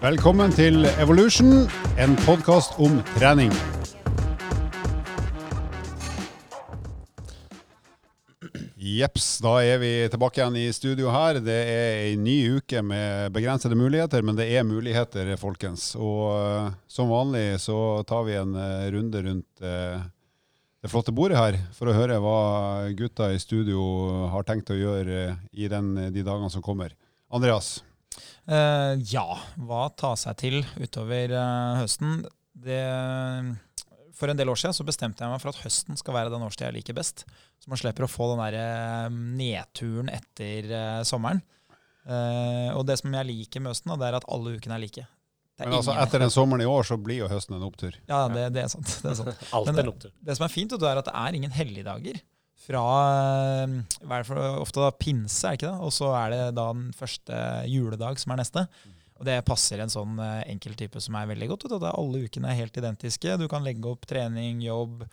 Velkommen til Evolution, en podkast om trening. Jepps, da er vi tilbake igjen i studio her. Det er ei ny uke med begrensede muligheter, men det er muligheter, folkens. Og uh, som vanlig så tar vi en uh, runde rundt uh, det flotte bordet her for å høre hva gutta i studio har tenkt å gjøre i den, de dagene som kommer. Andreas? Ja, hva ta seg til utover høsten? Det for en del år siden så bestemte jeg meg for at høsten skal være den årstida jeg liker best. Så man slipper å få den der eh, nedturen etter uh, sommeren. Uh, og det som jeg liker med høsten, det er at alle ukene er like. Er Men altså, Etter den sommeren i år så blir jo høsten en opptur. Ja, det, det er sant. Det, er sant. Alt er en opptur. Det som er fint, er at det er ingen helligdager. Fra hva er det for, ofte da pinse, er det ikke det? Og så er det da den første juledag som er neste. Og Det passer en sånn uh, enkel type som er veldig godt. Ut, alle ukene er helt identiske. Du kan legge opp trening, jobb.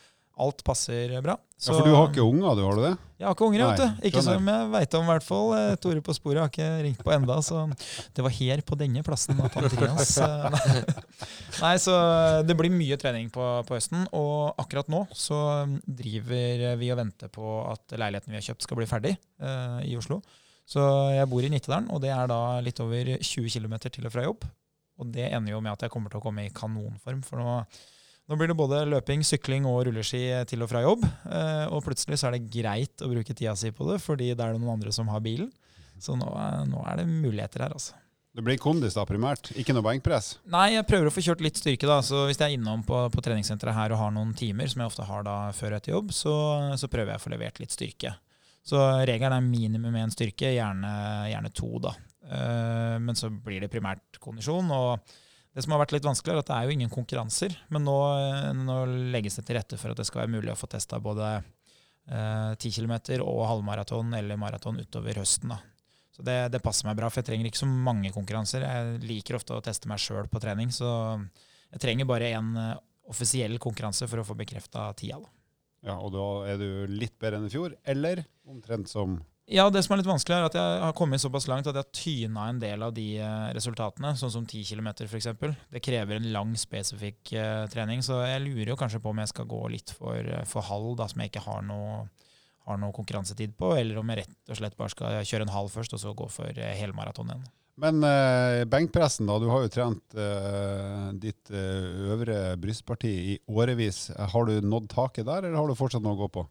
Alt passer bra. Så, ja, For du har ikke unger, du? har du det? Jeg har ikke unger, vet du. Ikke som jeg veit om, i hvert fall. Eh, Tore på sporet har ikke ringt på enda, så det var her på denne plassen at Andreas eh, Nei, så det blir mye trening på, på, høsten. Og akkurat nå så driver vi og venter på at leiligheten vi har kjøpt, skal bli ferdig uh, i Oslo. Så jeg bor i Nittedalen, og det er da litt over 20 km til og fra jobb. Og det ender jo med at jeg kommer til å komme i kanonform. For nå, nå blir det både løping, sykling og rulleski til og fra jobb. Eh, og plutselig så er det greit å bruke tida si på det, fordi det er noen andre som har bilen. Så nå, nå er det muligheter her, altså. Det blir kondis da primært, ikke noe benkpress? Nei, jeg prøver å få kjørt litt styrke. da, så Hvis jeg er innom på, på treningssenteret her og har noen timer, som jeg ofte har da før og etter jobb, så, så prøver jeg å få levert litt styrke. Så regelen er minimum én styrke, gjerne, gjerne, to. da. Uh, men så blir det primært kondisjon. og det som har vært litt vanskelig, er at det er jo ingen konkurranser. Men nå, nå legges det til rette for at det skal være mulig å få testa både eh, 10 km og halvmaraton eller maraton utover høsten. da. Så det, det, passer meg bra, for jeg trenger ikke så mange konkurranser. Jeg liker ofte å teste meg sjøl på trening, så jeg trenger bare én uh, offisiell konkurranse for å få bekrefta tida. da. Ja, Og da er du litt bedre enn i fjor, eller omtrent som ja, det som er litt vanskelig, er at jeg har kommet såpass langt at jeg har tyna en del av de eh, resultatene, sånn som 10 km f.eks. Det krever en lang, spesifikk uh, trening, så jeg lurer jo kanskje på om jeg skal gå litt for, eh, for halv, da, som jeg ikke har noe, har noe, konkurransetid på, eller om jeg rett og slett bare skal kjøre en halv først, og så gå for uh, helmaraton igjen. Men uh, benkpressen, da. Du har jo trent ditt øvre brystparti i årevis. Har du nådd taket der, eller har du fortsatt noe å gå på?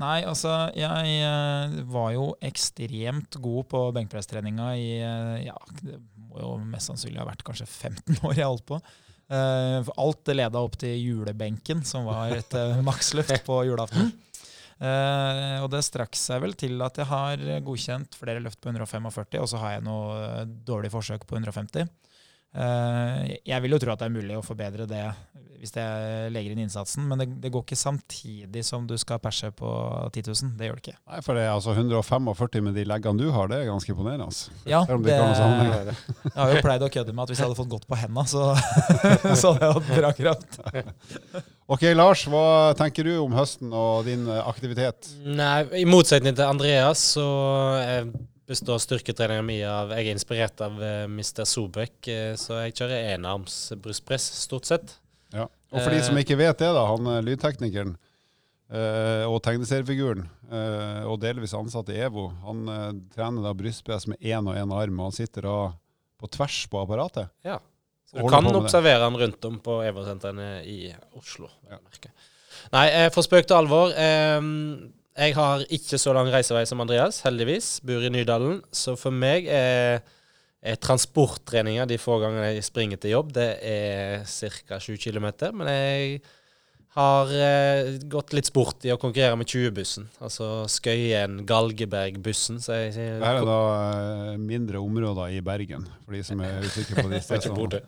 Nei, altså jeg var jo ekstremt god på benkpresstreninga i ja, det må jo mest sannsynlig ha vært kanskje 15 år jeg holdt på. alt det leda opp til julebenken, som var et maksløft på julaften. Uh, og det strakk seg vel til at jeg har godkjent flere løft på 145, og så har jeg noe eh, dårlig forsøk på 150. Eh, jeg vil jo tro at det er mulig å forbedre det hvis jeg legger inn innsatsen, men det, det går ikke samtidig som du skal perse på 10 000. Det gjør det ikke. Nei, for det er altså 145 med de leggene du har, det er ganske imponerende. Altså. Ja, det, det jeg har jo pleid å kødde med at hvis jeg hadde fått godt på henda, så, så hadde jeg hatt bra kraft. Ok, Lars, hva tenker du om høsten og din eh, aktivitet? Nei, I motsetning til Andreas så eh, består styrketreninga mi av Jeg er inspirert av eh, Mr. Sobek, så jeg kjører enarms brystpress, stort sett. Ja. Og for de som ikke vet det, da, han lydteknikeren og tegneseriefiguren, og delvis ansatt i EVO, han trener da brystpress med én og én arm, og han sitter da på tvers på apparatet. Ja. Så du kan observere han rundt om på EVO-sentrene i Oslo. Ja. Nei, eh, for spøk til alvor. Eh, jeg har ikke så lang reisevei som Andreas, heldigvis. Bor i Nydalen. Så for meg er, er transporttreninga de få gangene jeg springer til jobb, det er ca. 7 km. Men jeg har eh, gått litt sport i å konkurrere med 20-bussen. Altså Skøyen, Galgeberg-bussen. Her er da eh, mindre områder i Bergen, for de som er usikre på de stedene.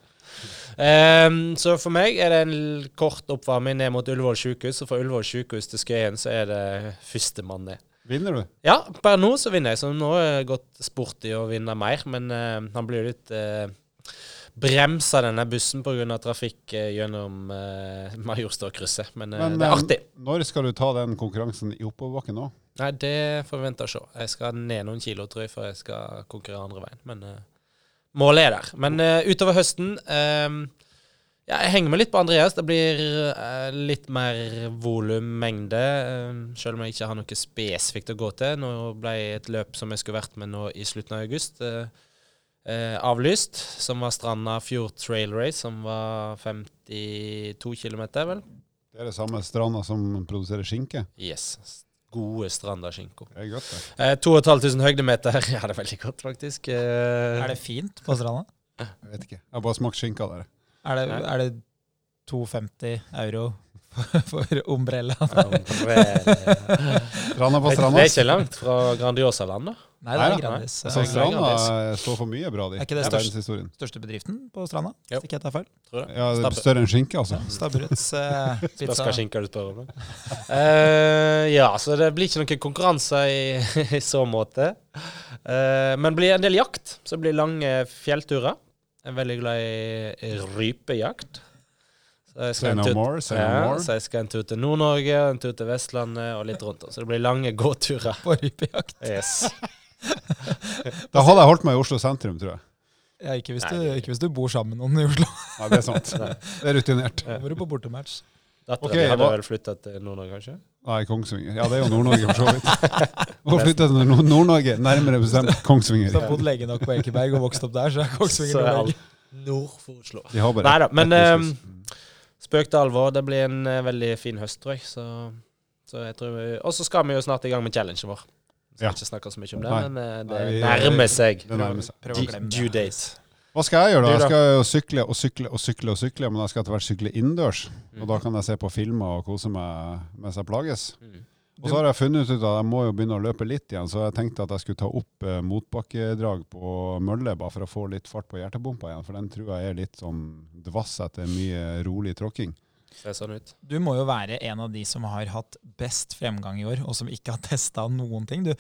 Um, så for meg er det en kort oppvarming ned mot Ullevål sykehus. Og fra Ullevål sykehus til Skøyen så er det førstemann ned. Vinner du? Ja, per nå så vinner jeg. Så nå har jeg gått sport i å vinne mer. Men uh, han blir litt uh, bremsa, denne bussen, pga. trafikk uh, gjennom uh, Majorstadkrysset. Men, uh, men, det er artig. Når skal du ta den konkurransen i oppoverbakken nå? Nei, Det får vi vente og se. Jeg skal ned noen kilo, tror jeg, før jeg skal konkurrere andre veien. Men eh, målet er der. Men eh, utover høsten um, ja, Jeg henger med litt på Andreas. Det blir eh, litt mer volum, mengde. Uh, selv om jeg ikke har noe spesifikt å gå til. Nå ble jeg et løp som jeg skulle vært med nå i slutten av august, avlyst. Som var Stranda Fjord Trail Race, som var 52 km, vel. Det er det samme stranda som produserer skinke? Yes gode Stranda-skinko. Det er godt, det. Eh, 2500 høydemeter. Ja, det er veldig godt, faktisk. Eh, er det fint på Stranda? Jeg vet ikke. Jeg har bare smakt skinka der. Er det, er det 250 euro for Ombrella? Stranda på Stranda. Det er ikke langt fra Grandiosa-land, da. Nei, det er Grandis. Altså, Stranda står for mye bra, de. Er ikke det største, største bedriften på Stranda? Hvis Ikke jeg tar feil? Tror det. Ja, det er større enn skinke, altså. Stabburets uh, pizza. Spørs hva skinke du spør om. uh, ja, så det blir ikke noen konkurranse i, i så måte. Uh, men det blir en del jakt. Så det blir lange fjellturer. Jeg er veldig glad i rypejakt. Så jeg, no ja, more. så jeg skal en tur til Nord-Norge, en tur til Vestlandet og litt rundt. Så det blir lange gåturer. På rypejakt. Yes da hadde jeg holdt meg i Oslo sentrum, tror jeg. Ja, ikke hvis, du, ikke hvis du bor sammen med noen i Oslo. Nei, det er sant. Det er rutinert. Da må du på bortematch. Dattera okay, hadde vel flytta til Nord-Norge, kanskje? Nei, Kongsvinger. Ja, det er jo Nord-Norge, for så vidt. Hun flytta til Nord-Norge, nærmere bestemt Kongsvinger. Så har bodd lenge nok på Ekeberg og vokst opp der, så er Kongsvinger Nord-Norge. Nord for Oslo. Nei da, men um, spøk til alvor. Det blir en uh, veldig fin høst, tror jeg. Så, så jeg tror Og så skal vi jo snart i gang med challengen vår. Skal ja. ikke snakke så mye om det, Nei. men uh, det Nei, nærmer seg. Det nærmer seg. Prøv å glemme Due date. Hva skal jeg gjøre, da? Jeg skal jo sykle og sykle og sykle, og sykle, men jeg skal etter hvert sykle innendørs. Mm. Og da kan jeg se på filmer og kose meg mens jeg plages. Mm. Og så har jeg funnet ut at jeg må jo begynne å løpe litt igjen, så jeg tenkte at jeg skulle ta opp eh, motbakkedrag på mølle, bare for å få litt fart på hjertebompa igjen. For den tror jeg er litt sånn dvass etter mye rolig tråkking. Ser sånn ut. Du må jo være en av de som har hatt best fremgang i år, og som ikke har testa noen ting. Du,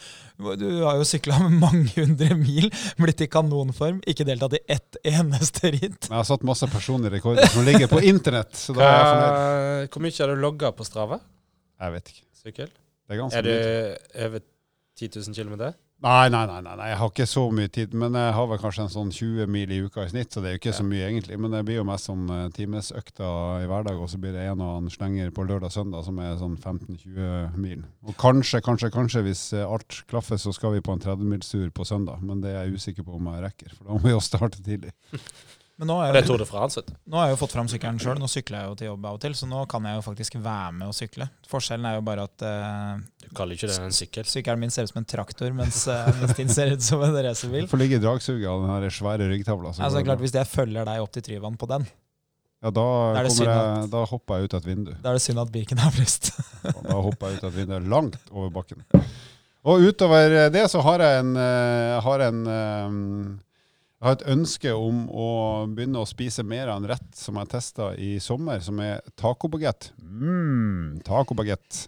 du har jo sykla mange hundre mil, blitt i kanonform, ikke deltatt i ett eneste ritt. Jeg har satt masse personlige rekorder som ligger på internett. så da er jeg fornøyd. Hvor mye har du logga på Strava? Jeg vet ikke. Sykkel? Det er, er du over 10 000 km? Nei, nei, nei, nei, jeg har ikke så mye tid. Men jeg har vel kanskje en sånn 20 mil i uka i snitt, så det er jo ikke ja. så mye egentlig. Men det blir jo mest sånn timesøkta timesøkter i hverdag, og så blir det en og annen slenger på lørdag-søndag som er sånn 15-20 mil. Og kanskje, kanskje, kanskje, hvis uh, alt klaffer, så skal vi på en 30-milstur på søndag. Men det er jeg usikker på om jeg rekker, for da må vi jo starte tidlig. Men nå er det er du. Nå har jeg jo fått fram sykkelen sjøl. Nå sykler jeg jo til jobb av og til, så nå kan jeg jo faktisk være med og sykle. Forskjellen er jo bare at uh, Du kaller ikke det en sykkel? Sykkelen min ser ut som en traktor, mens, uh, mens din ser ut som en racerbil. Hvorfor ligger dragsuget av den her svære ryggtavla? Altså, klart, hvis jeg følger deg opp til Tryvann på den, ja, da, jeg, da, hopper jeg ut av et vindu. Da er det synd at Birken har bryst. da hopper jeg ut av et vindu langt over bakken. Og utover det så har jeg en, uh, har en jeg har et ønske om å begynne å spise mer av en rett som jeg testa i sommer, som er tacobagett. Mmm, tacobagett.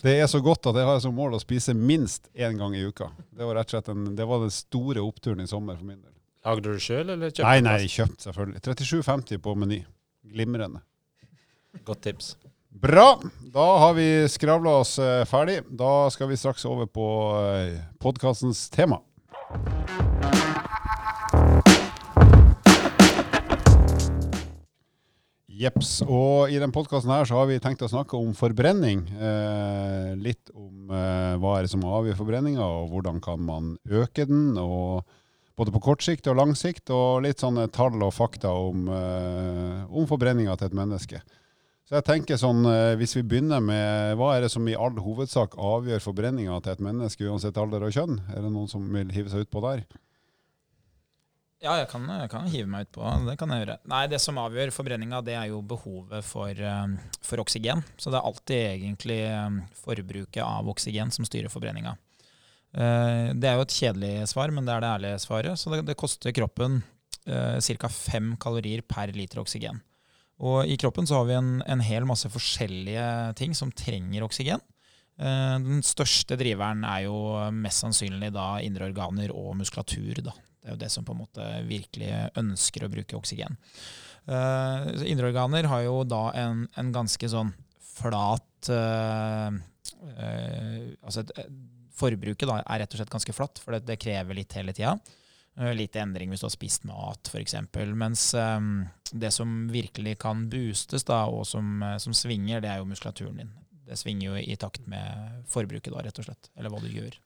Det er så godt at jeg har som mål å spise minst én gang i uka. Det var rett og slett en, det var den store oppturen i sommer for min del. Lagde du sjøl, eller kjøpte Nei, nei, kjøpt, selvfølgelig. 37,50 på Meny. Glimrende. Godt tips. Bra. Da har vi skravla oss eh, ferdig. Da skal vi straks over på eh, podkastens tema. Jeps. Og i denne podkasten har vi tenkt å snakke om forbrenning. Eh, litt om eh, hva er det som avgjør forbrenninga, og hvordan kan man øke den. og både på kort sikt og lang sikt, og litt sånne tall og fakta om, eh, om forbrenninga til et menneske. Så jeg tenker sånn, eh, Hvis vi begynner med hva er det som i all hovedsak avgjør forbrenninga til et menneske, uansett alder og kjønn? Er det noen som vil hive seg utpå der? Ja, jeg kan, jeg kan, hive meg utpå. Det kan jeg gjøre. Nei, Det som avgjør forbrenninga, det er jo behovet for, um, for, oksygen. Så det er alltid egentlig um, forbruket av oksygen som styrer forbrenninga. Uh, det er jo et kjedelig svar, men det er det ærlige svaret. Så det, det koster kroppen ca. fem kalorier per liter oksygen. Og i kroppen så har vi en, en hel masse forskjellige ting som trenger oksygen. Den største driveren er jo mest sannsynlig da indre organer og muskulatur. da. Det er jo det som på en måte virkelig ønsker å bruke oksygen. Uh, indre organer har jo da en, en ganske sånn flat uh, uh, Altså et, forbruket da er rett og slett ganske flatt, for det, det krever litt hele tida. Lite endring hvis du har spist mat, f.eks. Mens um, det som virkelig kan boostes, da, og som, som, svinger, det er jo muskulaturen din. Det svinger jo i takt med forbruket, da, rett og slett. Eller hva du gjør.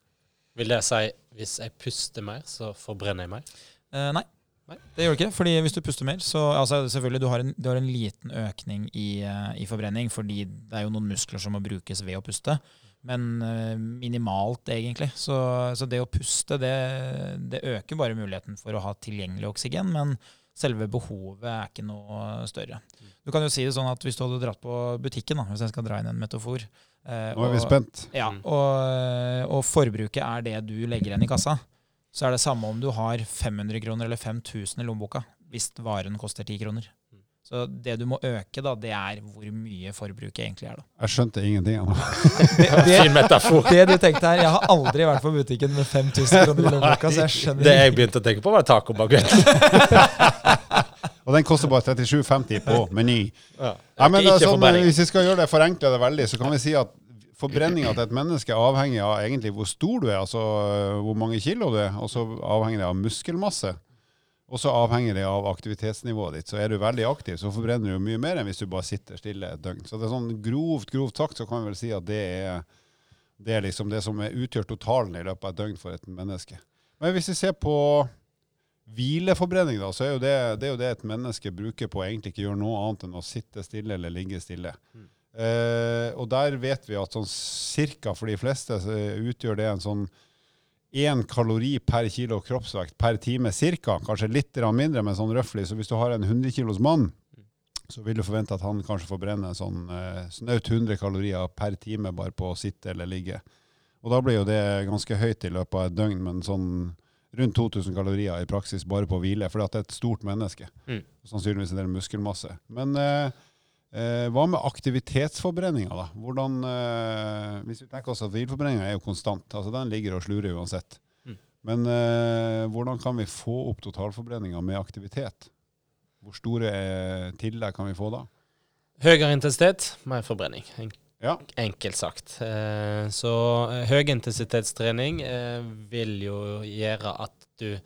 Vil det si hvis jeg puster mer, så forbrenner jeg mer? Eh, nei. nei. Det gjør det ikke. fordi hvis du puster mer, så altså, selvfølgelig du har en, du har en liten økning i, uh, i, forbrenning, fordi det er jo noen muskler som må brukes ved å puste. Men uh, minimalt, egentlig. Så, så, det å puste, det, det, øker bare muligheten for å ha tilgjengelig oksygen. men selve behovet er ikke noe større. Du kan jo si det sånn at Hvis du hadde dratt på butikken, da, hvis jeg skal dra inn en metafor, Eh, Nå er vi spent. Ja, mm. og, og, forbruket er det du legger igjen i kassa. Så er det samme om du har 500 kroner eller 5000 i lommeboka, hvis varen koster 10 kroner. Så det du må øke, da, det er hvor mye forbruket egentlig er. da. Jeg skjønte ingenting av det. Det, det du tenkte her, Jeg har aldri vært på butikken med 5000 kroner i lommeboka, så jeg skjønner Det jeg begynte å tenke på, var tacobagett. Og den koster bare 37,50 på Meny. Ja. Ja, men sånn, hvis vi skal gjøre det forenkle det veldig, så kan vi si at forbrenninga til et menneske er avhengig av egentlig hvor stor du er, altså hvor mange kilo du er, og så avhenger det av muskelmasse. Og så avhenger det av aktivitetsnivået ditt. Så er du veldig aktiv, så forbrenner du mye mer enn hvis du bare sitter stille et døgn. Så det er sånn grovt, grovt sagt så kan vi vel si at det er, det er liksom det som utgjør totalen i løpet av et døgn for et menneske. Men hvis vi ser på Hvileforbrenning, da, så er jo det, det, er jo det et menneske bruker på å egentlig ikke gjøre noe annet enn å sitte stille eller ligge stille. Mm. Eh, og der vet vi at sånn cirka for de fleste utgjør det en sånn én kalori per kilo kroppsvekt per time cirka. Kanskje litt mindre, men sånn røftlig. Så hvis du har en 100 kilos mann, så vil du forvente at han kanskje forbrenner en sånn eh, snaut 100 kalorier per time bare på å sitte eller ligge. Og da blir jo det ganske høyt i løpet av et døgn, men sånn rundt 2000 kalorier i praksis bare på å hvile, fordi at det er et stort menneske. Mm. Sannsynligvis en del muskelmasse. Men eh, eh, hva med aktivitetsforbrenninga, da? Hvordan, eh, hvis vi tenker oss at hvileforbrenninga er jo konstant, altså den ligger og slurer uansett. Mm. Men eh, hvordan kan vi få opp totalforbrenninga med aktivitet? Hvor store eh, tillegg kan vi få da? Høyere intensitet, mer forbrenning. Ja. Enkelt sagt. Eh, så høy høyintensitetstrening eh, vil jo gjøre at du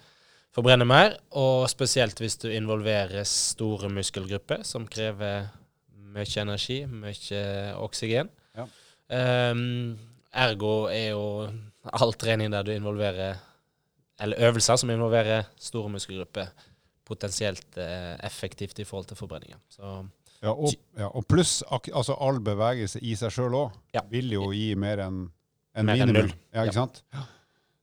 forbrenner mer, og spesielt hvis du involverer store muskelgrupper som krever mye energi, mye oksygen. Ja. Um, ergo er jo all trening der du involverer Eller øvelser som involverer store muskelgrupper, potensielt eh, effektivt i forhold til forbrenninga. Så ja, og, ja, og pluss altså all bevegelse i seg sjøl òg ja. vil jo gi mer enn en minimum. Ja, ikke sant?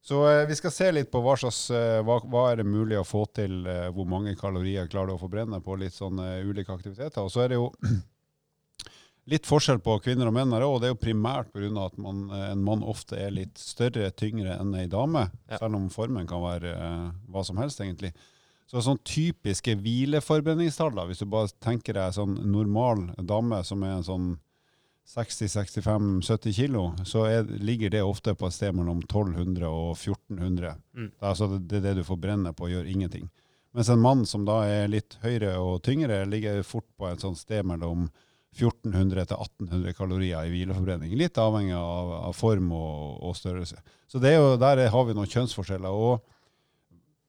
Så eh, vi skal se litt på hva, slags, eh, hva, hva er det mulig å få til, eh, hvor mange kalorier klarer du å forbrenne på litt sånn ulike aktiviteter. Og så er det jo litt forskjell på kvinner og menn her òg. Det er jo primært pga. at man, en mann ofte er litt større, tyngre enn ei dame. Selv om formen kan være eh, hva som helst, egentlig. Så sånn typiske hvileforbrenningstall, hvis du bare tenker deg sånn normal dame som er en sånn 60-65-70 kilo, så er, ligger det ofte på et sted mellom 1200 og 1400. Mm. Det, er altså det, det du forbrenner på, gjør ingenting. Mens en mann som da er litt høyere og tyngre, ligger fort på et sånt sted mellom 1400 til 1800 kalorier i hvileforbrenning. Litt avhengig av, av form og, og, størrelse. Så jo, der har vi noen kjønnsforskjeller. og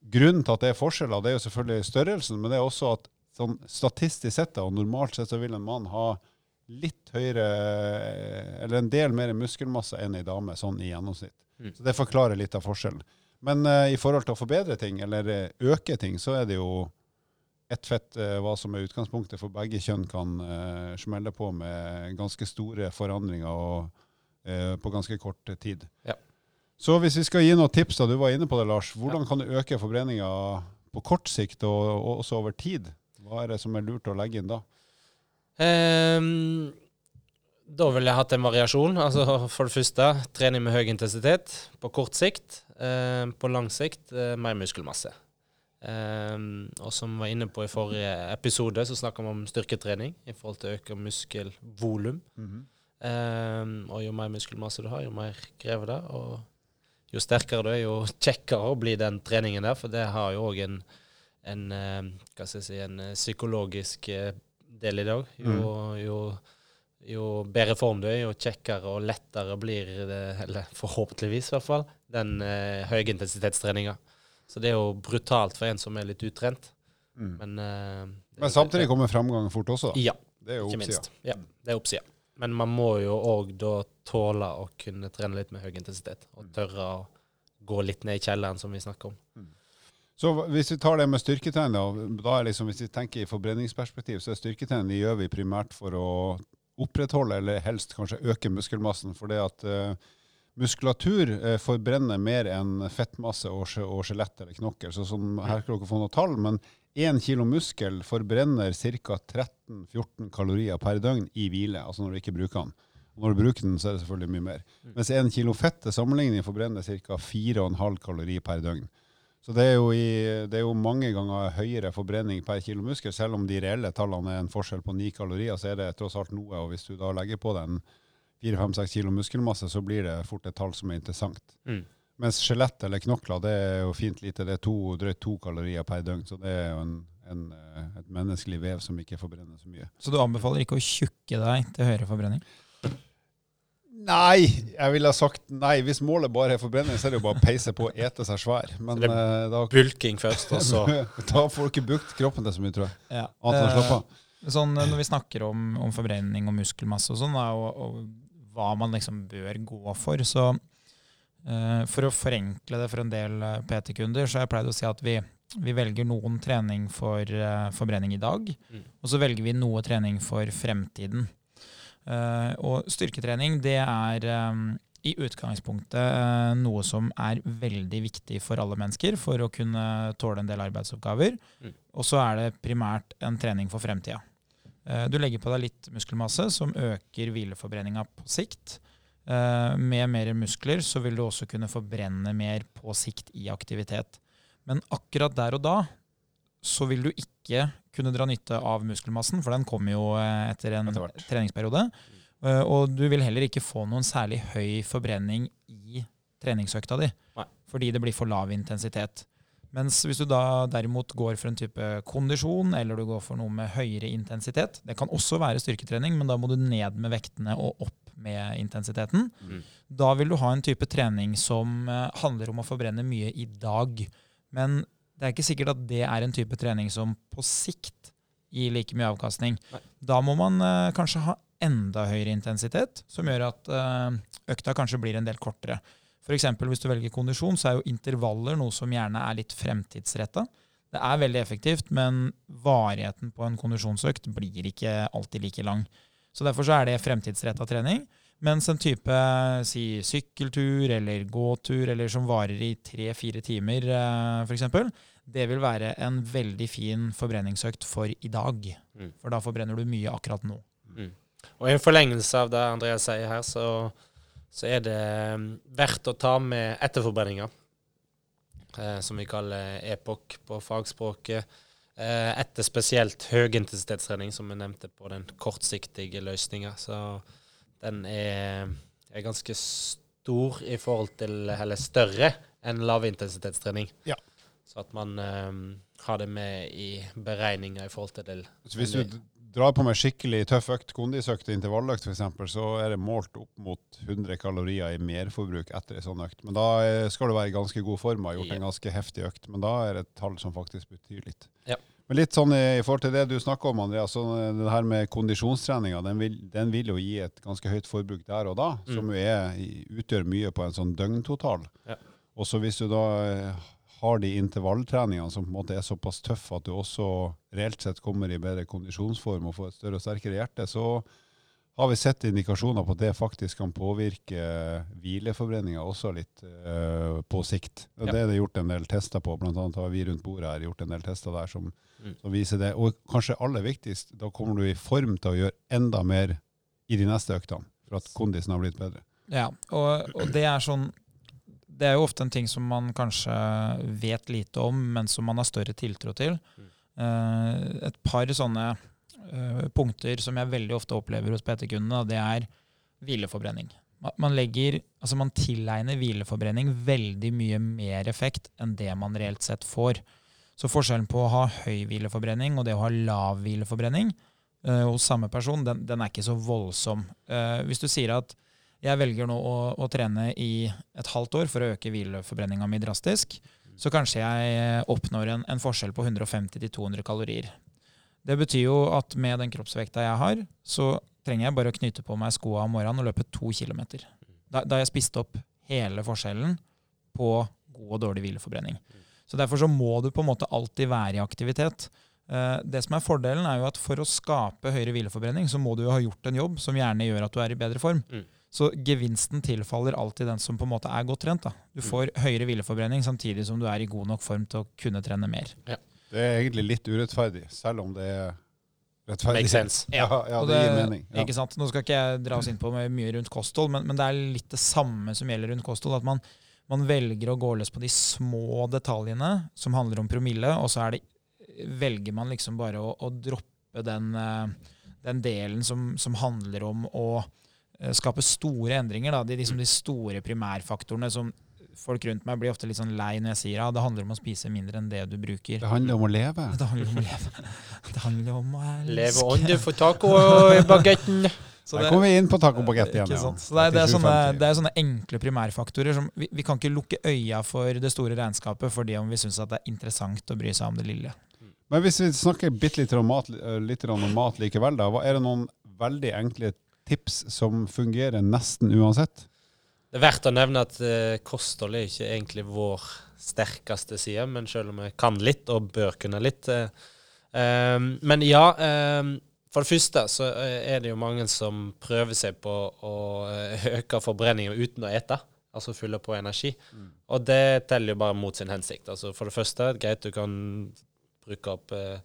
Grunnen til at det er forskjeller, det er jo selvfølgelig størrelsen, men det er også at sånn statistisk sett og normalt sett så vil en mann ha litt høyere, eller en del mer muskelmasse enn ei dame, sånn i gjennomsnitt. Mm. Så det forklarer litt av forskjellen. Men uh, i forhold til å forbedre ting, eller uh, øke ting, så er det jo ett fett uh, hva som er utgangspunktet for begge kjønn kan smelle på med ganske store forandringer og, på ganske kort tid. Ja. Så hvis vi skal gi noen tips, da, du var inne på det, Lars. Hvordan kan du øke forbrenninga på kort sikt og, og, også over tid? Hva er det som er lurt å legge inn da? Um, da ville jeg hatt en variasjon. Altså For det første trening med høy intensitet på kort sikt. Um, på lang sikt uh, mer muskelmasse. Um, og som vi var inne på i forrige episode, så snakka vi om styrketrening i forhold til å øke muskelvolum. Mm -hmm. og jo mer muskelmasse du har, jo mer krever det. Og jo sterkere du er, jo kjekkere blir den treningen der. For det har jo òg en, en, eh, hva skal jeg si, en eh, psykologisk eh, del i dag. Jo, mm. jo, jo, bedre form du er, jo kjekkere og lettere blir det, eller forhåpentligvis i hvert fall, den eh, høyintensitetstreninga. Så det er jo brutalt for en som er litt utrent. Mm. Men, eh, Men samtidig kommer framgangen fort også. da. Ja, ikke minst. Ja, det er oppsida. Men man må jo òg da tåle å kunne trene litt med høy intensitet. Og tørre å gå litt ned i kjelleren, som vi snakker om. Mm. Så hvis vi tar det med styrketrening, da, da er liksom, hvis vi tenker i forbrenningsperspektiv, så er styrketrening det gjør vi primært for å opprettholde, eller helst kanskje øke muskelmassen. For det at uh, muskulatur uh, forbrenner mer enn fettmasse og, og skjelett eller knokkel. Så sånn, her skal dere få noen tall, men én kilo muskel forbrenner ca. 13-14 kalorier per døgn i hvile, altså når du ikke bruker den. Når du bruker den, så er det selvfølgelig mye mer. Mens 1 kilo fett til sammenligning forbrenner ca. 4,5 kalorier per døgn. Så det er, i, det er, jo mange ganger høyere forbrenning per kilo muskel. Selv om de reelle tallene er en forskjell på 9 kalorier, så er det tross alt noe. Og hvis du da legger på den 4-5-6 kilo muskelmasse, så blir det fort et tall som er interessant. Mm. Mens skjelett eller knokler det er jo fint lite. Det er to, drøyt to kalorier per døgn. Så det er jo en, en, et menneskelig vev som ikke forbrenner så mye. Så du anbefaler ikke å tjukke deg til høyere forbrenning? Nei, jeg ville ha sagt nei. Hvis målet bare er forbrenning, så er det jo bare å peise på og ete seg svær. Men det er da, bulking først, og så Da får du ikke brukt kroppen til så mye, tror jeg. Ja. Annet enn å slappe av. Eh, sånn, når vi snakker om, om forbrenning og muskelmasse og sånn, og, og, hva man liksom bør gå for, så For å forenkle det for en del uh, PT-kunder, så har jeg pleid å si at vi, vi velger noen trening for uh, forbrenning i dag, mm. og så velger vi noe trening for fremtiden. Og styrketrening det er i utgangspunktet noe som er veldig viktig for alle mennesker for å kunne tåle en del arbeidsoppgaver. Mm. Og så er det primært en trening for fremtida. Du legger på deg litt muskelmasse som øker hvileforbrenninga på sikt. Med mer muskler så vil du også kunne forbrenne mer på sikt i aktivitet. Men akkurat der og da så vil du ikke kunne dra nytte av muskelmassen, for den kommer jo eh, etter en etter treningsperiode. Uh, og du vil heller ikke få noen særlig høy forbrenning i treningsøkta di, Nei. fordi det blir for lav intensitet. Mens hvis du da derimot går for en type kondisjon, eller du går for noe med høyere intensitet Det kan også være styrketrening, men da må du ned med vektene og opp med intensiteten. Mm. Da vil du ha en type trening som uh, handler om å forbrenne mye i dag. Men det er ikke sikkert at det er en type trening som på sikt gir like mye avkastning. Nei. Da må man uh, kanskje ha enda høyere intensitet, som gjør at uh, økta kanskje blir en del kortere. F.eks. hvis du velger kondisjon, så er jo intervaller noe som gjerne er litt fremtidsretta. Det er veldig effektivt, men varigheten på en kondisjonsøkt blir ikke alltid like lang. Så Derfor så er det fremtidsretta trening. Mens en type si, sykkeltur eller gåtur eller som varer i tre-fire timer, eh, f.eks., det vil være en veldig fin forbrenningsøkt for i dag. Mm. For da forbrenner du mye akkurat nå. Mm. Og i en forlengelse av det Andreas sier her, så, så er det mm, verdt å ta med etterforbrenninga, eh, som vi kaller EPOC på fagspråket. Eh, etter spesielt høyintensitetstrening, som vi nevnte på den kortsiktige løsninga. Så den er, er, ganske stor i forhold til, eller større enn lavintensitetstrening. Ja. Så at man um, har det med i beregninga i forhold til det. Så hvis du drar på med skikkelig tøff økt, kondisøkt intervalløkt f.eks., så er det målt opp mot 100 kalorier i merforbruk etter en sånn økt. Men da skal du være i ganske god form og ha gjort en ganske heftig økt. Men da er det et tall som faktisk betyr litt. Ja. Men litt sånn i, forhold til det du snakker om, Andreas, så det her med kondisjonstreninga, den den vil, jo gi et ganske høyt forbruk der og da, mm. som jo er, utgjør mye på en sånn døgntotal. Ja. Og så hvis du da har de intervalltreningene som på en måte er såpass tøffe at du også reelt sett kommer i bedre kondisjonsform og får et større og sterkere hjerte, så har vi sett indikasjoner på at det faktisk kan påvirke hvileforbrenninga også litt uh, på sikt. Og ja. Det er det gjort en del tester på, bl.a. har vi rundt bordet her gjort en del tester der som, mm. som, viser det. Og kanskje aller viktigst, da kommer du i form til å gjøre enda mer i de neste øktene, for at kondisen har blitt bedre. Ja, og, og det er sånn det er jo ofte en ting som man kanskje vet lite om, men som man har større tiltro til. Mm. Uh, et par sånne uh, punkter som jeg veldig ofte opplever hos PT-kundene, det er hvileforbrenning. Man, legger, altså man tilegner hvileforbrenning veldig mye mer effekt enn det man reelt sett får. Så forskjellen på å ha høy hvileforbrenning og det å ha lav hvileforbrenning uh, hos samme person, den, den, er ikke så voldsom. hvis du sier at jeg velger nå å, å, trene i et halvt år for å øke hvileforbrenninga mi drastisk. så kanskje jeg oppnår en, en forskjell på 150-200 kalorier. Det betyr jo at med den kroppsvekta jeg har, så trenger jeg bare å knyte på meg skoa om morgenen og løpe to kilometer. Da har jeg spist opp hele forskjellen på god og dårlig hvileforbrenning. Så Derfor så må du på en måte alltid være i aktivitet. Eh, det som er Fordelen er jo at for å skape høyere hvileforbrenning, så må du jo ha gjort en jobb som gjerne gjør at du er i bedre form. Mm. Så gevinsten tilfaller alltid den som på en måte er godt trent. Da. Du mm. får høyere hvileforbrenning samtidig som du er i god nok form til å kunne trene mer. Ja. Det er egentlig litt urettferdig, selv om det er rettferdig. Makes sense. Ja, ja, det, det, gir mening. Ja. Ikke sant? Nå skal ikke jeg dra oss inn på mye rundt kosthold, men, men, det er litt det samme som gjelder rundt kosthold. at man man velger å gå løs på de små detaljene som handler om promille, og så det, velger man liksom bare å, å droppe den, eh, den delen som, som, handler om å skape store endringer. Da. De, liksom de store primærfaktorene som folk rundt meg blir ofte litt sånn lei når jeg sier ja, det handler om å spise mindre enn det du bruker. Det handler om å leve. Det handler om å leve. Det handler om å elske. Leve ånde for tacobagetten. i bagetten. Så Der kommer vi inn på tacobagett igjen. Ja. Så det, er, det, er sånne, det, er, sånne, enkle primærfaktorer. som vi, vi, kan ikke lukke øya for det store regnskapet fordi om vi syns det er interessant å bry seg om det lille. Men hvis vi snakker litt om mat, litt om mat likevel, da, er det noen veldig enkle tips som fungerer nesten uansett? Det er verdt å nevne at uh, kosthold er ikke egentlig vår sterkeste side, men selv om vi kan litt og bør kunne litt. Uh, um, men ja. Um, for det første så er det jo mange som prøver seg på å øke forbrenningen uten å ete. Altså fylle på energi. Mm. Og det teller jo bare mot sin hensikt. Altså For det første, greit du kan bruke opp eh,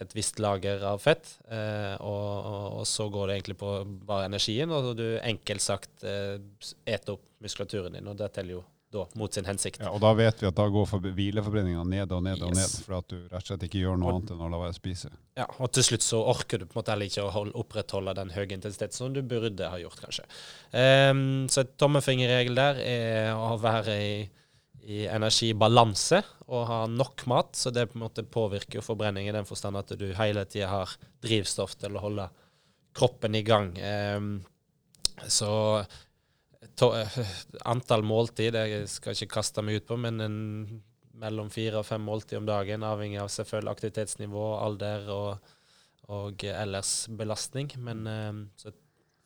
et visst lager av fett, eh, og, og, og, så går det egentlig på bare energien, og du enkelt sagt eh, eter opp muskulaturen din. Og det teller jo da, mot sin hensikt. Ja, og da vet vi at da går hvileforbrenninga ned og ned og yes. ned, for at du rett og slett ikke gjør noe og, annet enn å la være å spise. Ja, og til slutt så orker du på en måte heller ikke å holde, opprettholde den høye intensiteten som du burde ha gjort, kanskje. Um, så et tommefingerregel der er å være i, i energibalanse og ha nok mat, så det på en måte påvirker forbrenning i den forstand at du hele tida har drivstoff til å holde kroppen i gang. Um, så to, antall måltid jeg skal ikke kaste meg ut på, men en, mellom fire og fem måltid om dagen, avhengig av selvfølgelig aktivitetsnivå, alder og, og ellers belastning. Men um, så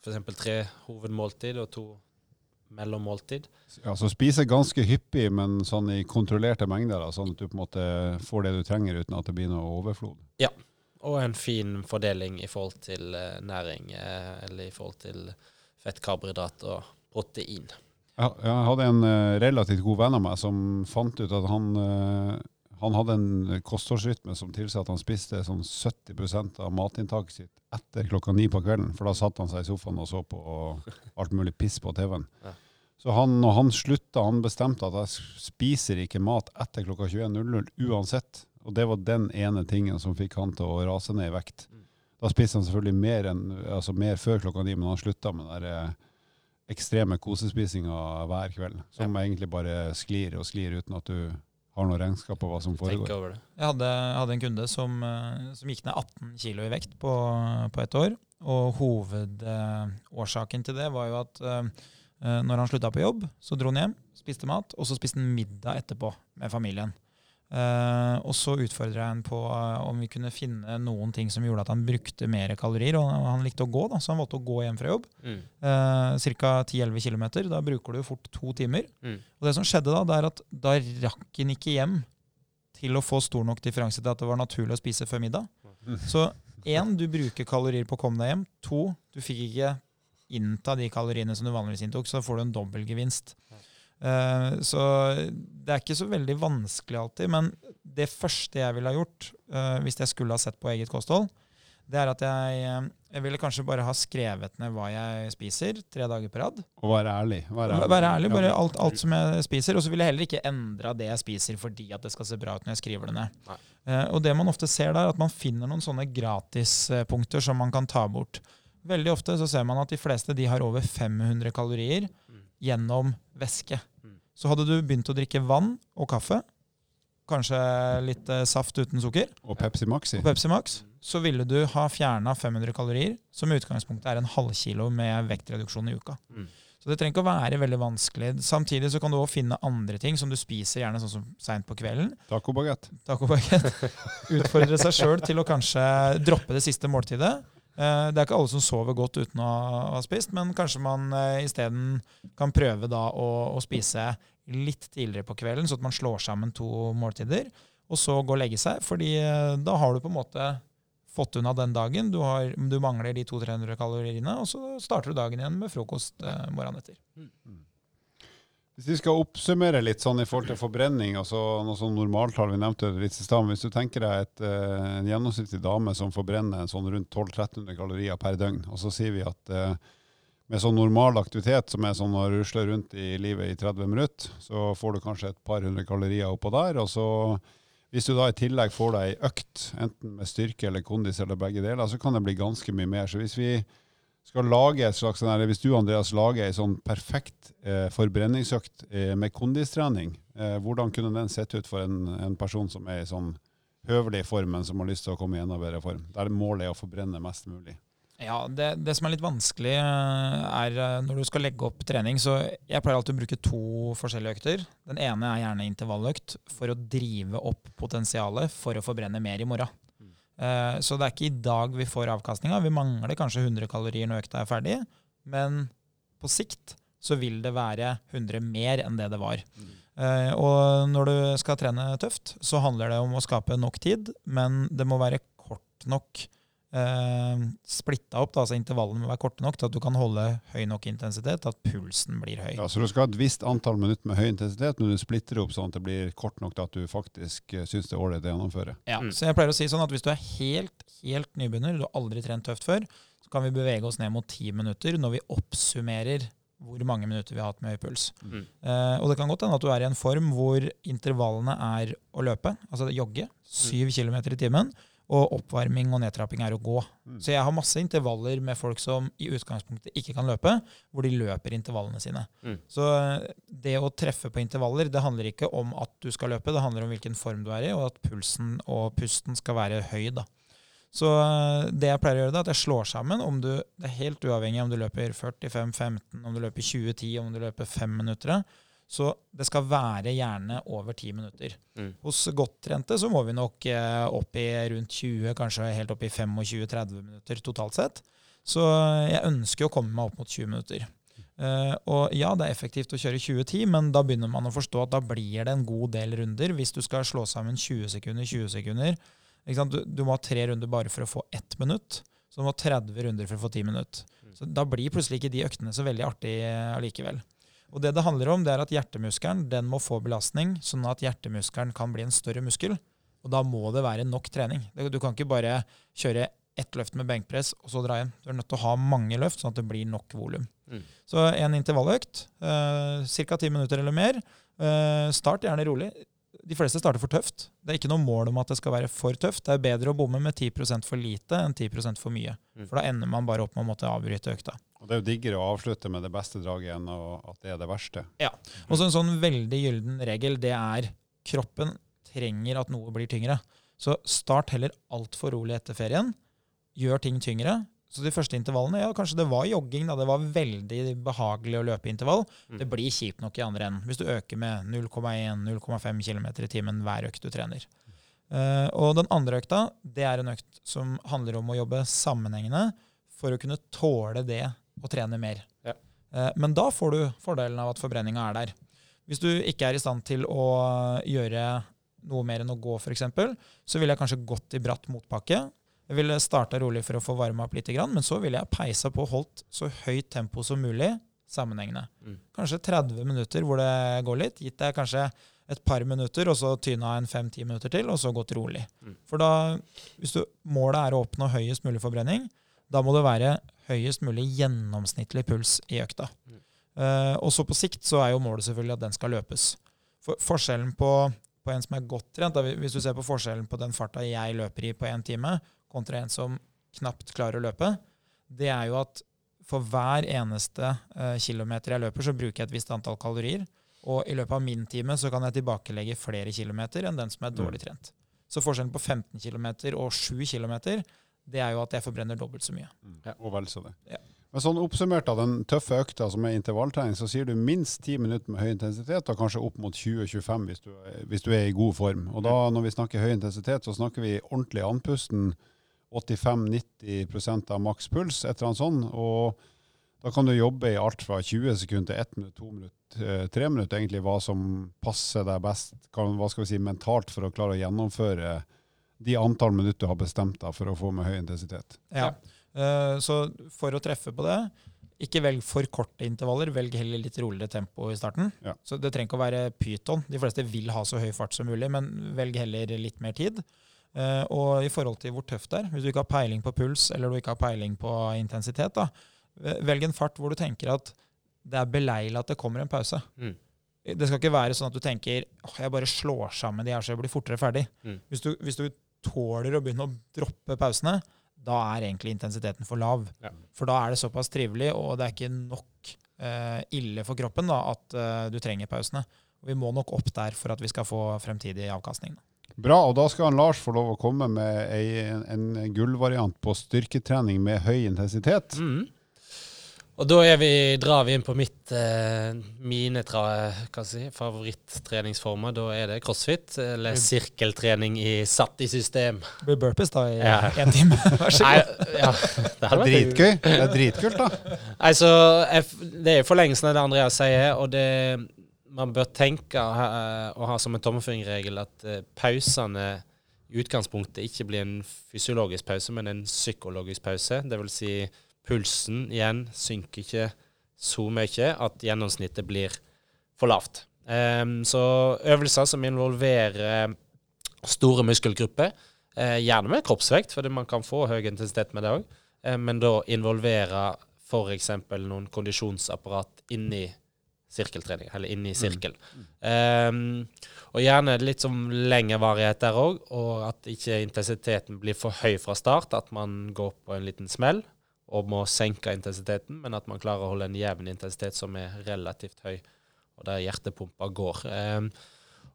f.eks. tre hovedmåltid og to mellommåltid. Ja, Så spise ganske hyppig, men sånn i kontrollerte mengder, da, sånn at du på en måte får det du trenger uten at det blir noe overflod? Ja, og en fin fordeling i forhold til uh, næring, uh, eller i forhold til fett, karbohydrat og protein. Ja, jeg hadde en uh, relativt god venn av meg som fant ut at han, han hadde en kostholdsrytme som tilsa at han spiste sånn 70% av matinntaket sitt etter klokka ni på kvelden. For da satte han seg i sofaen og så på alt mulig piss på TV-en. Ja. Så han, når han slutta, han bestemte at jeg spiser ikke mat etter klokka 21.00 uansett. Og det var den ene tingen som fikk han til å rase ned i vekt. Mm. Da spiste han selvfølgelig mer, enn, altså mer før klokka ni, men han slutta med den der, ekstreme kosespisinga hver kveld, som ja. egentlig bare sklir og sklir uten at du har noe regnskap på hva som foregår. Jeg hadde, hadde, en kunde som, eh, som, gikk ned 18 kilo i vekt på, på ett år. Og hovedårsaken til det var jo at uh, når han slutta på jobb, så dro han hjem, spiste mat, og så spiste han middag etterpå med familien. Uh, og så utfordra jeg ham på uh, om vi kunne finne noen ting som gjorde at han brukte mer kalorier. Og han likte å gå, da, så han valgte å gå hjem fra jobb. Mm. Eh, Ca. 10-11 km. Da bruker du fort to timer. Mm. Og det som skjedde da, det er at da rakk han ikke hjem til å få stor nok differanse til at det var naturlig å spise før middag. Mm. Så én, du bruker kalorier på å komme deg hjem. To, du fikk ikke innta de kaloriene som du vanligvis inntok, så får du en dobbeltgevinst. Uh, så det er ikke så veldig vanskelig alltid. Men det første jeg ville ha gjort uh, hvis jeg skulle ha sett på eget kosthold, det er at jeg, eh, jeg, ville kanskje bare ha skrevet ned hva jeg spiser tre dager på rad. Og være ærlig. Være ærlig, være ærlig bare alt, alt, som jeg spiser. Og så ville jeg heller ikke endra det jeg spiser fordi at det skal se bra ut når jeg skriver det ned. Uh, og det man ofte ser der, at man finner noen sånne gratispunkter som man kan ta bort. Veldig ofte så ser man at de fleste de har over 500 kalorier gjennom væske. Mm. Så hadde du begynt å drikke vann og kaffe, kanskje litt eh, saft uten sukker, og Pepsi Maxi, og Pepsi Max så ville du ha fjerna 500 kalorier, som i utgangspunktet er en halvkilo med vektreduksjon i uka. Mm. Så det trenger ikke å være veldig vanskelig. Samtidig så kan du også finne andre ting som du spiser gjerne sånn som seint på kvelden. Tacobagett. Taco Utfordre seg sjøl til å kanskje droppe det siste måltidet. Eh, det er ikke alle som sover godt uten å ha spist, men kanskje man eh, isteden kan prøve da å, å, spise litt tidligere på kvelden, så at man slår sammen to måltider, og så gå og legge seg. fordi eh, da har du på en måte fått unna den dagen. Du, har, du mangler de 200-300 kaloriene, og så starter du dagen igjen med frokost morgenen etter. Hvis vi skal oppsummere litt sånn i forhold til forbrenning, altså noe sånn normaltall vi nevnte litt i stad, hvis du tenker deg et, uh, en gjennomsnittlig dame som forbrenner sånn rundt 1200-1300 kalorier per døgn, og så sier vi at uh, med sånn normal aktivitet som er sånn å rusle rundt i livet i 30 minutter, så får du kanskje et par hundre kalorier oppå der. og så hvis du da i tillegg får deg ei økt, enten med styrke eller kondis eller begge deler, så kan det bli ganske mye mer. Så hvis vi skal lage et slags, eller hvis du Andreas lager ei sånn perfekt eh, forbrenningsøkt eh, med kondistrening, eh, hvordan kunne den sett ut for en, en, person som er i sånn høvelig form, men som har lyst til å komme i enda bedre form? Der målet er å forbrenne mest mulig. Ja, det, det, som er litt vanskelig, eh, er eh, når du skal legge opp trening. Så jeg pleier alltid å bruke to forskjellige økter. Den ene er gjerne intervalløkt for å drive opp potensialet for å forbrenne mer i morgen. Uh, så det er ikke i dag vi får avkastninga. Vi mangler kanskje 100 kalorier når økta er ferdig, men på sikt så vil det være 100 mer enn det det var. Mm. Og når du skal trene tøft, så handler det om å skape nok tid, men det må være kort nok eh, splitta opp, da, altså intervallene må være korte nok til at du kan holde høy nok intensitet, at pulsen blir høy. Ja, Så du skal ha et visst antall minutter med høy intensitet, men du splitter opp sånn at det blir kort nok til at du faktisk uh, syns det er ålreit å gjennomføre? Ja, mm. så jeg pleier å si sånn at hvis du er helt, helt nybegynner, du har aldri trent tøft før, så kan vi bevege oss ned mot ti minutter når vi oppsummerer hvor mange minutter vi har hatt med høy puls. Mm. Uh, og det kan godt hende at du er i en form hvor intervallene er å løpe, altså jogge, syv mm. km i timen. Og oppvarming og nedtrapping er å gå. Mm. Så jeg har masse intervaller med folk som i utgangspunktet ikke kan løpe, hvor de løper intervallene sine. Mm. Så eh, det å treffe på intervaller, det handler ikke om at du skal løpe, det handler om hvilken form du er i, og at pulsen og pusten skal være høy. da. Så eh, det jeg pleier å gjøre, da, at jeg slår sammen om du, Det er helt uavhengig om du løper 45-15, om du løper 20-10, om du løper 5 minutter. Så det skal være gjerne over ti minutter. Mm. Hos godtrente så må vi nok eh, opp i rundt 20, kanskje helt opp i 25-30 minutter totalt sett. Så jeg ønsker å komme meg opp mot 20 minutter. Uh, og ja, det er effektivt å kjøre 2010, men da begynner man å forstå at da blir det en god del runder. Hvis du skal slå sammen 20 sekunder, 20 sekunder du, du, må ha tre runder bare for å få ett minutt. Så du må ha 30 runder for å få 10 minutter. Mm. Så Da blir plutselig ikke de øktene så veldig artige allikevel. Og det det handler om, det er at hjertemuskelen den må få belastning, sånn at hjertemuskelen kan bli en større muskel. Og da må det være nok trening. Du kan ikke bare kjøre ett løft med benkpress og så dra hjem. Du er nødt til å ha mange løft, sånn at det blir nok volum. Mm. Så en intervalløkt, eh, ca. ti minutter eller mer. Eh, start gjerne rolig. De fleste starter for tøft. Det er ikke noe mål om at det skal være for tøft. Det er bedre å bomme med 10% for lite enn 10 for mye. Mm. For da ender man bare opp med å måtte avbryte økta. Og Det er jo diggere å avslutte med det beste draget enn at det er det verste. Ja. Og så en sånn veldig gylden regel, det er kroppen trenger at noe blir tyngre. Så start heller altfor rolig etter ferien. Gjør ting tyngre. Så de første intervallene, ja, kanskje det var jogging. da, Det var veldig behagelig å løpe intervall. Mm. Det blir kjipt nok i andre enden hvis du øker med 0,1-0,5 km i timen hver økt du trener. Uh, og den andre økta det er en økt som handler om å jobbe sammenhengende for å kunne tåle det og trene mer. Ja. Uh, men da får du fordelen av at forbrenninga er der. Hvis du ikke er i stand til å gjøre noe mer enn å gå, f.eks., så ville jeg kanskje gått i bratt motbakke. Jeg ville starta rolig for å få varma opp litt, men så ville jeg peisa på og holdt så høyt tempo som mulig sammenhengende. Mm. Kanskje 30 minutter hvor det går litt. Gitt deg kanskje et par minutter, og så tyna en fem-ti minutter til, og så gått rolig. Mm. For da, hvis du, målet er å oppnå høyest mulig forbrenning, da må det være høyest mulig gjennomsnittlig puls i økta. Mm. Uh, og så på sikt så er jo målet selvfølgelig at den skal løpes. For forskjellen på, på en som er godt trent, da, hvis du ser på forskjellen på den farta jeg løper i på én time, kontra en som knapt klarer å løpe, det er jo at for hver eneste uh, kilometer jeg løper, så bruker jeg et visst antall kalorier. Og i løpet av min time så kan jeg tilbakelegge flere kilometer enn den som er dårlig mm. trent. Så forskjellen på 15 km og 7 km det er jo at jeg forbrenner dobbelt så mye. Mm. Ja. Og vel så det. Ja. Men sånn oppsummert av den tøffe økta som er intervalltrening, så sier du minst 10 minutter med høy intensitet, og kanskje opp mot 20-25 hvis, hvis, du er i god form. Og da når vi snakker høy intensitet, så snakker vi ordentlig andpusten. 85-90 av maks puls, et eller annet sånt. Og da kan du jobbe i alt fra 20 sekunder til 1 minutt, 2 minutt, 3 minutter, egentlig hva som passer deg best kan, hva skal vi si, mentalt for å klare å gjennomføre de antall minutter du har bestemt deg for å få med høy intensitet. Ja, uh, Så for å treffe på det, ikke velg for korte intervaller, velg heller litt roligere tempo i starten. Ja. Så Det trenger ikke å være pyton. De fleste vil ha så høy fart som mulig, men velg heller litt mer tid. Uh, og i forhold til hvor tøft det er, hvis du ikke har peiling på puls eller du ikke har peiling på intensitet, da, Velg en fart hvor du tenker at det er beleilig at det kommer en pause. Mm. Det skal ikke være sånn at du tenker åh, jeg bare slår sammen de her så jeg blir fortere ferdig. Mm. Hvis, du, hvis, du, tåler å begynne å droppe pausene, da er egentlig intensiteten for lav. Ja. For da er det såpass trivelig, og det er ikke nok uh, ille for kroppen da, at uh, du trenger pausene. Og vi må nok opp der for at vi skal få fremtidig avkastning. Bra, og da skal han Lars få lov å komme med ei, en, en gullvariant på styrketrening med høy intensitet. Mm. Og da vi, drar vi inn på mitt, eh, mine tra, si, favorittreningsformer. Da er det crossfit, eller sirkeltrening i, satt i system. Det blir burpees da i ja. én time. Vær så god. ja, det, er dritgøy. Det er dritkult, da. Altså, det er jo forlengelsen av det Andreas sier, og det man bør tenke og ha som en tommefingerregel at uh, pausene i utgangspunktet ikke blir en fysiologisk pause, men en psykologisk pause. Vil si Pulsen igjen synker ikke så mye at gjennomsnittet blir for lavt. Um, så øvelser som involverer store muskelgrupper, uh, gjerne med kroppsvekt, fordi man kan få høy intensitet med det òg, eh, men da involverer f.eks. noen kondisjonsapparat inni sirkeltrening, eller inni i sirkel. Mm. Um, og gjerne litt som lengre varighet der òg, og at ikke intensiteten blir for høy fra start, at man går på en liten smell og må senke intensiteten, men at man klarer å holde en jevn intensitet som er relativt høy, og der hjertepumpa går. Um,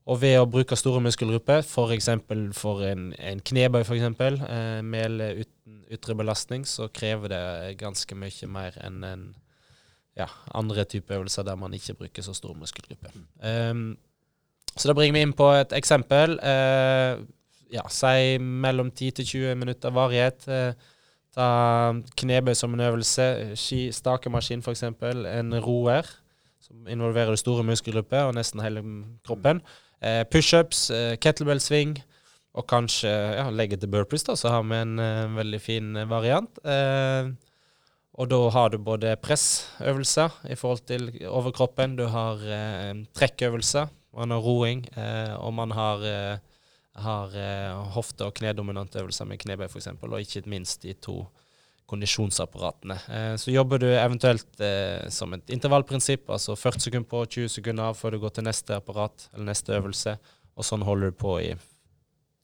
og ved å bruke store muskelgrupper, f.eks. For, for en, en knebøy f.eks., eh, med uten ytre belastning, så krever det ganske mye mer enn en, ja, andre typer øvelser der man ikke bruker så stor muskelgruppe. Um, så da bringer vi inn på et eksempel. Uh, ja, Si mellom 10 til 20 minutter varighet. Uh, Ta knebøy som en øvelse, ski, stakemaskin f.eks., en roer som involverer det store muskelgrupper og nesten hele kroppen. Uh, Pushups, uh, kettlebell-sving og kanskje ja, legge til burpees, da, så har vi en uh, veldig fin variant. Eh, og da har du både pressøvelser i forhold til overkroppen, du har eh, trekkøvelser, man har roing, eh, og man har har eh, hofte- og knedominante øvelser med knebøy f.eks., og ikke minst de to kondisjonsapparatene. Eh, så jobber du eventuelt eh, som et intervallprinsipp, altså 40 sekunder på, 20 sekunder av før du går til neste apparat eller neste øvelse, og sånn holder du på i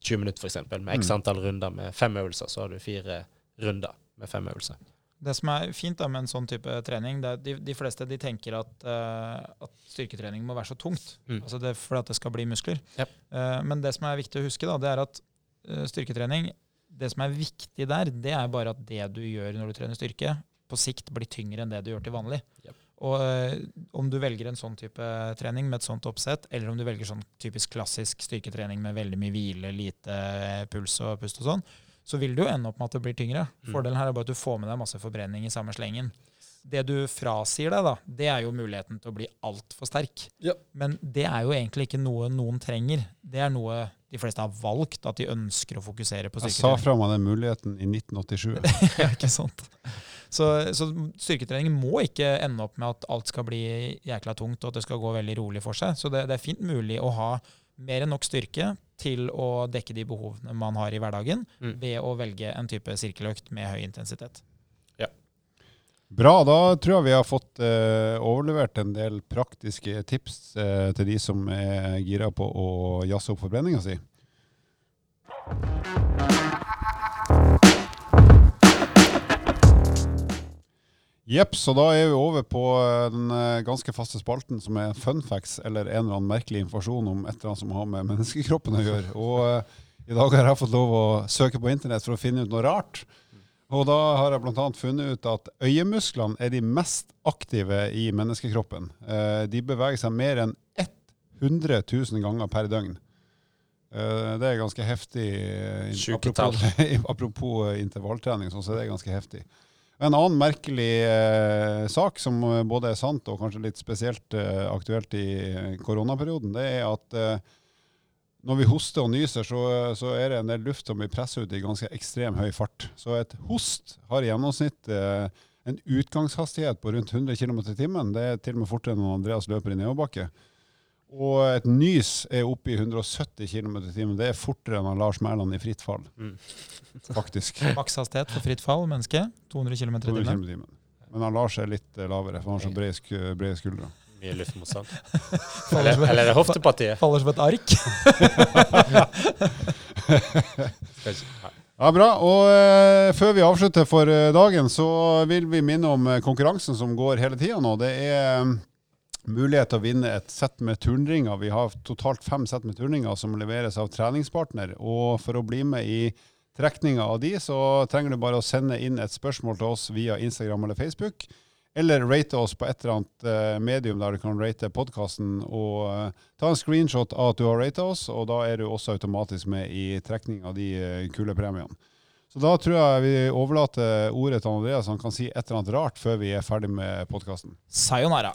20 minutter f.eks. med x mm. antall runder med fem øvelser. Så har du fire runder med fem øvelser. Det som er fint da, med en sånn type trening, det er de, de fleste de tenker at, uh, at, styrketrening må være så tungt. Mm. Altså det, for at det skal bli muskler. Yep. Uh, men det som er viktig å huske, da, det er at uh, styrketrening Det som er viktig der, det er bare at det du gjør når du trener styrke, på sikt blir tyngre enn det du gjør til vanlig. Yep. Og om du velger en sånn type trening med et sånt oppsett, eller om du velger sånn typisk klassisk styrketrening med veldig mye hvile, lite puls og pust og sånn, så vil du jo ende opp med at det blir tyngre. Mm. Fordelen her er bare at du får med deg masse forbrenning i samme slengen. Det du frasier deg, da, det er jo muligheten til å bli altfor sterk. Ja. Men det er jo egentlig ikke noe noen trenger. Det er noe de fleste har valgt, at de ønsker å fokusere på styrketrening. Jeg sa fra meg den muligheten i 1987. ja, ikke sant. Så, så, styrketrening må ikke ende opp med at alt skal bli jækla tungt, og at det skal gå veldig rolig for seg. Så det, det er fint mulig å ha mer enn nok styrke til å dekke de behovene man har i hverdagen, mm. ved å velge en type sirkeløkt med høy intensitet. Ja. Bra. Da tror jeg vi har fått eh, overlevert en del praktiske tips eh, til de som er gira på å jazze opp forbrenninga si. Jepp, så da er vi over på eh, den eh, ganske faste spalten som er fun facts, eller en eller annen merkelig informasjon om et eller annet som har med menneskekroppen å gjøre. Og uh, i dag har jeg fått lov å søke på internett for å finne ut noe rart. Og da har jeg bl.a. funnet ut at øyemusklene er de mest aktive i menneskekroppen. Uh, de beveger seg mer enn 100 000 ganger per døgn. Uh, det er ganske heftig. Apropos, apropos intervalltrening, så er det ganske heftig. En annen merkelig eh, sak som både er sant og kanskje litt spesielt eh, aktuelt i koronaperioden, det er at eh, når vi hoster og nyser, så, så, er det en del luft som blir presset ut i ganske ekstrem høy fart. Så et host har i gjennomsnitt eh, en utgangshastighet på rundt 100 km i timen. Det er til og med fortere enn Andreas løper i nedoverbakke. Og et nys er oppe i 170 km i timen. Det er fortere enn Lars Mæland i fritt fall. Mm. Faktisk. Makshastighet for fritt fall, menneske? 200 km i timen. Men Lars er litt lavere, for han har så brede, brede skuldre. Mye luftmotstand. eller, eller er det hoftepartiet? Faller som et ark. ja, bra. Og uh, før vi avslutter for uh, dagen, så vil vi minne om uh, konkurransen som går hele tida nå. Det er mulighet til å vinne et sett med turnringer. Vi har totalt fem sett med turnringer som leveres av treningspartner. Og for å bli med i trekninga av de, så trenger du bare å sende inn et spørsmål til oss via Instagram eller Facebook. Eller rate oss på et eller annet uh, medium der du kan rate podkasten. Og uh, ta en screenshot av at du har rata oss, og da er du også automatisk med i trekning av de uh, kule premiene. Så da tror jeg vi overlater ordet til Andreas, han kan si et eller annet rart før vi er ferdig med podkasten. Sayonara.